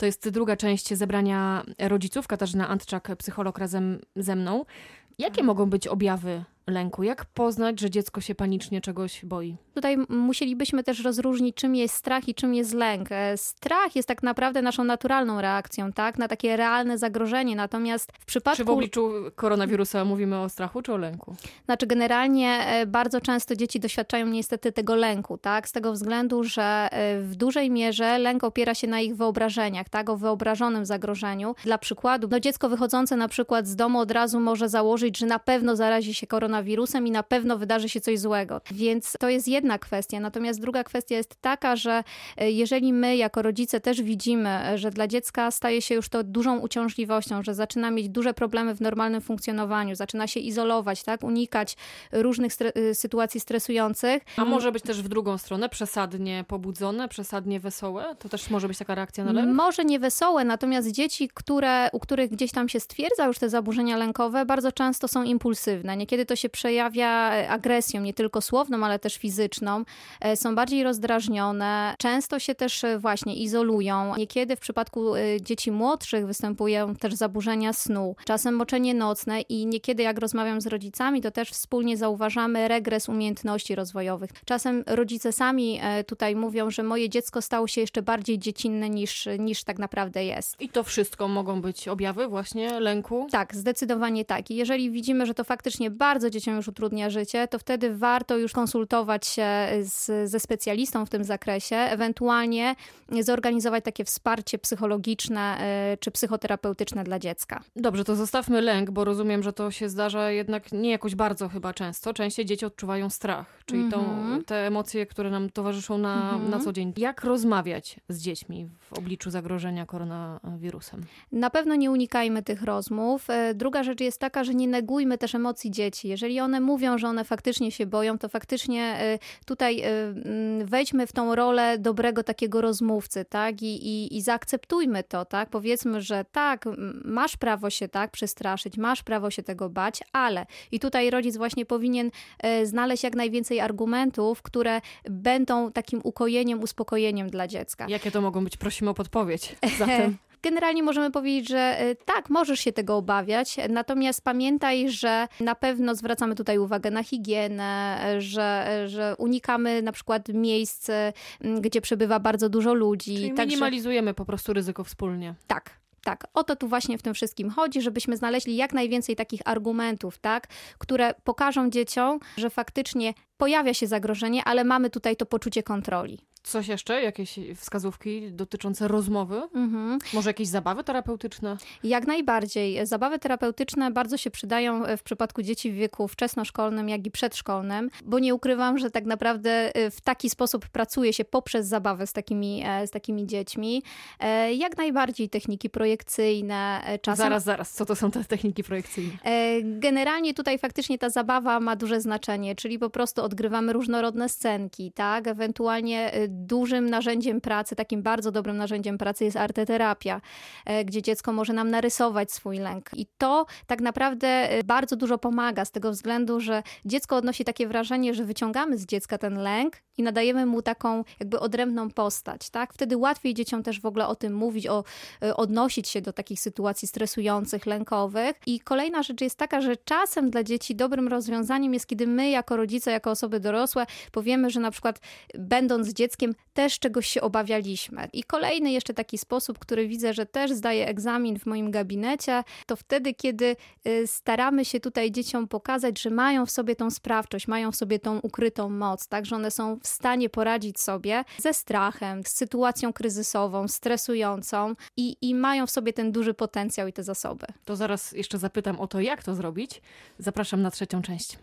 To jest druga część zebrania rodziców. Katarzyna Antczak, psycholog razem ze mną. Jakie mogą być objawy lęku? Jak poznać, że dziecko się panicznie czegoś boi? Tutaj musielibyśmy też rozróżnić, czym jest strach i czym jest lęk. E, strach jest tak naprawdę naszą naturalną reakcją, tak, na takie realne zagrożenie. Natomiast w przypadku. Czy w obliczu koronawirusa mówimy o strachu czy o lęku? Znaczy, generalnie e, bardzo często dzieci doświadczają niestety tego lęku, tak, z tego względu, że e, w dużej mierze lęk opiera się na ich wyobrażeniach, tak, o wyobrażonym zagrożeniu. Dla przykładu, no dziecko wychodzące na przykład z domu od razu może założyć, że na pewno zarazi się koronawirusem i na pewno wydarzy się coś złego. Więc to jest jedna kwestia. Natomiast druga kwestia jest taka, że e, jeżeli my jako rodzice też widzimy, e, że dla dziecka staje się już to dużą uciążliwością, że zaczyna mieć duże problemy w normalnym funkcjonowaniu, zaczyna się izolować, tak, unikać różnych stre e, sytuacji stresujących. A może być też w drugą stronę, przesadnie pobudzone, przesadnie wesołe? To też może być taka reakcja na lęk? Może nie wesołe, natomiast dzieci, które, u których gdzieś tam się stwierdza już te zaburzenia lękowe, bardzo często są impulsywne. Niekiedy to się przejawia agresją, nie tylko słowną, ale też fizyczną, e, są bardziej rozdrażnione, często się też e, właśnie izolują. Niekiedy w przypadku e, dzieci młodszych występują też zaburzenia snu, czasem moczenie nocne i niekiedy jak rozmawiam z rodzicami, to też wspólnie zauważamy regres umiejętności rozwojowych. Czasem rodzice sami tutaj mówią, że moje dziecko stało się jeszcze bardziej dziecinne niż, niż tak naprawdę jest. I to wszystko mogą być objawy właśnie lęku? Tak, zdecydowanie tak. I jeżeli widzimy, że to faktycznie bardzo dzieciom już utrudnia życie, to wtedy warto już konsultować się z, ze specjalistą w tym zakresie, ewentualnie zorganizować takie wsparcie psychologiczne e, czy psychoterapeutyczne dla dziecka. Dobrze, to zostawmy lęk, bo rozumiem, że to się zdarza jednak nie jakoś bardzo chyba często. Częściej dzieci odczuwają strach, czyli mm -hmm. tą, mhm. te emocje, które nam towarzyszą na, mm -hmm. na co dzień. Jak rozmawiać z dziećmi w obliczu zagrożenia koronawirusem? Na pewno nie unikajmy tych rozmów. E, druga rzecz jest taka, że nie negujmy też emocji dzieci. Jeżeli one mówią, że one faktycznie się boją, to faktycznie e, tutaj y, wejdźmy w tą rolę dobrego takiego rozmówcy, tak? I, i, I zaakceptujmy to, tak? Powiedzmy, że tak, masz prawo się tak przestraszyć, masz prawo się tego bać, ale i tutaj rodzic właśnie powinien e, znaleźć jak najwięcej argumentów, które będą takim ukojeniem, uspokojeniem dla dziecka. Jakie to mogą być? Prosimy o podpowiedź. Zatem. Generalnie możemy powiedzieć, że y, tak, możesz się tego obawiać, natomiast pamiętaj, że na pewno zwracamy tutaj uwagę na higienę, że, że unikamy na przykład miejsc, mm, gdzie przebywa bardzo dużo ludzi. Czyli Także... minimalizujemy po prostu ryzyko wspólnie. Tak, tak, o to tu właśnie w tym wszystkim chodzi, żebyśmy znaleźli jak najwięcej takich argumentów, tak, które pokażą dzieciom, że faktycznie pojawia się zagrożenie, ale mamy tutaj to poczucie kontroli. Coś jeszcze? Jakieś wskazówki dotyczące rozmowy? Mhm. Może jakieś zabawy terapeutyczne? Jak najbardziej. Zabawy terapeutyczne bardzo się przydają w przypadku dzieci w wieku wczesnoszkolnym, jak i przedszkolnym, bo nie ukrywam, że tak naprawdę y, w taki sposób pracuje się poprzez zabawę z takimi, e, z takimi dziećmi. E, jak najbardziej techniki projekcyjne. E, czasem... Zaraz, zaraz. Co to są te techniki projekcyjne? Generalnie tutaj faktycznie ta zabawa ma duże znaczenie, czyli po prostu odgrywamy różnorodne scenki, tak? Ewentualnie dużym narzędziem pracy, takim bardzo dobrym narzędziem pracy jest arteterapia, e, gdzie dziecko może nam narysować swój lęk. I to tak naprawdę e, bardzo dużo pomaga z tego względu, że dziecko odnosi takie wrażenie, że wyciągamy z dziecka ten lęk i nadajemy mu taką jakby odrębną postać, tak? Wtedy łatwiej dzieciom też w ogóle o tym mówić, o, e, odnosić się do takich sytuacji stresujących, lękowych. I kolejna rzecz jest taka, że czasem dla dzieci dobrym rozwiązaniem jest, kiedy my jako rodzice, jako osoby dorosłe powiemy, że na przykład będąc dzieckiem też czegoś się obawialiśmy. I kolejny jeszcze taki sposób, który widzę, że też zdaje egzamin w moim gabinecie, to wtedy, kiedy y, staramy się tutaj dzieciom pokazać, że mają w sobie tą sprawczość, mają w sobie tą ukrytą moc, tak, że one są w stanie poradzić sobie ze strachem, z sytuacją kryzysową, stresującą i, i mają w sobie ten duży potencjał i te zasoby. To zaraz jeszcze zapytam o to, jak to zrobić. Zapraszam na trzecią część.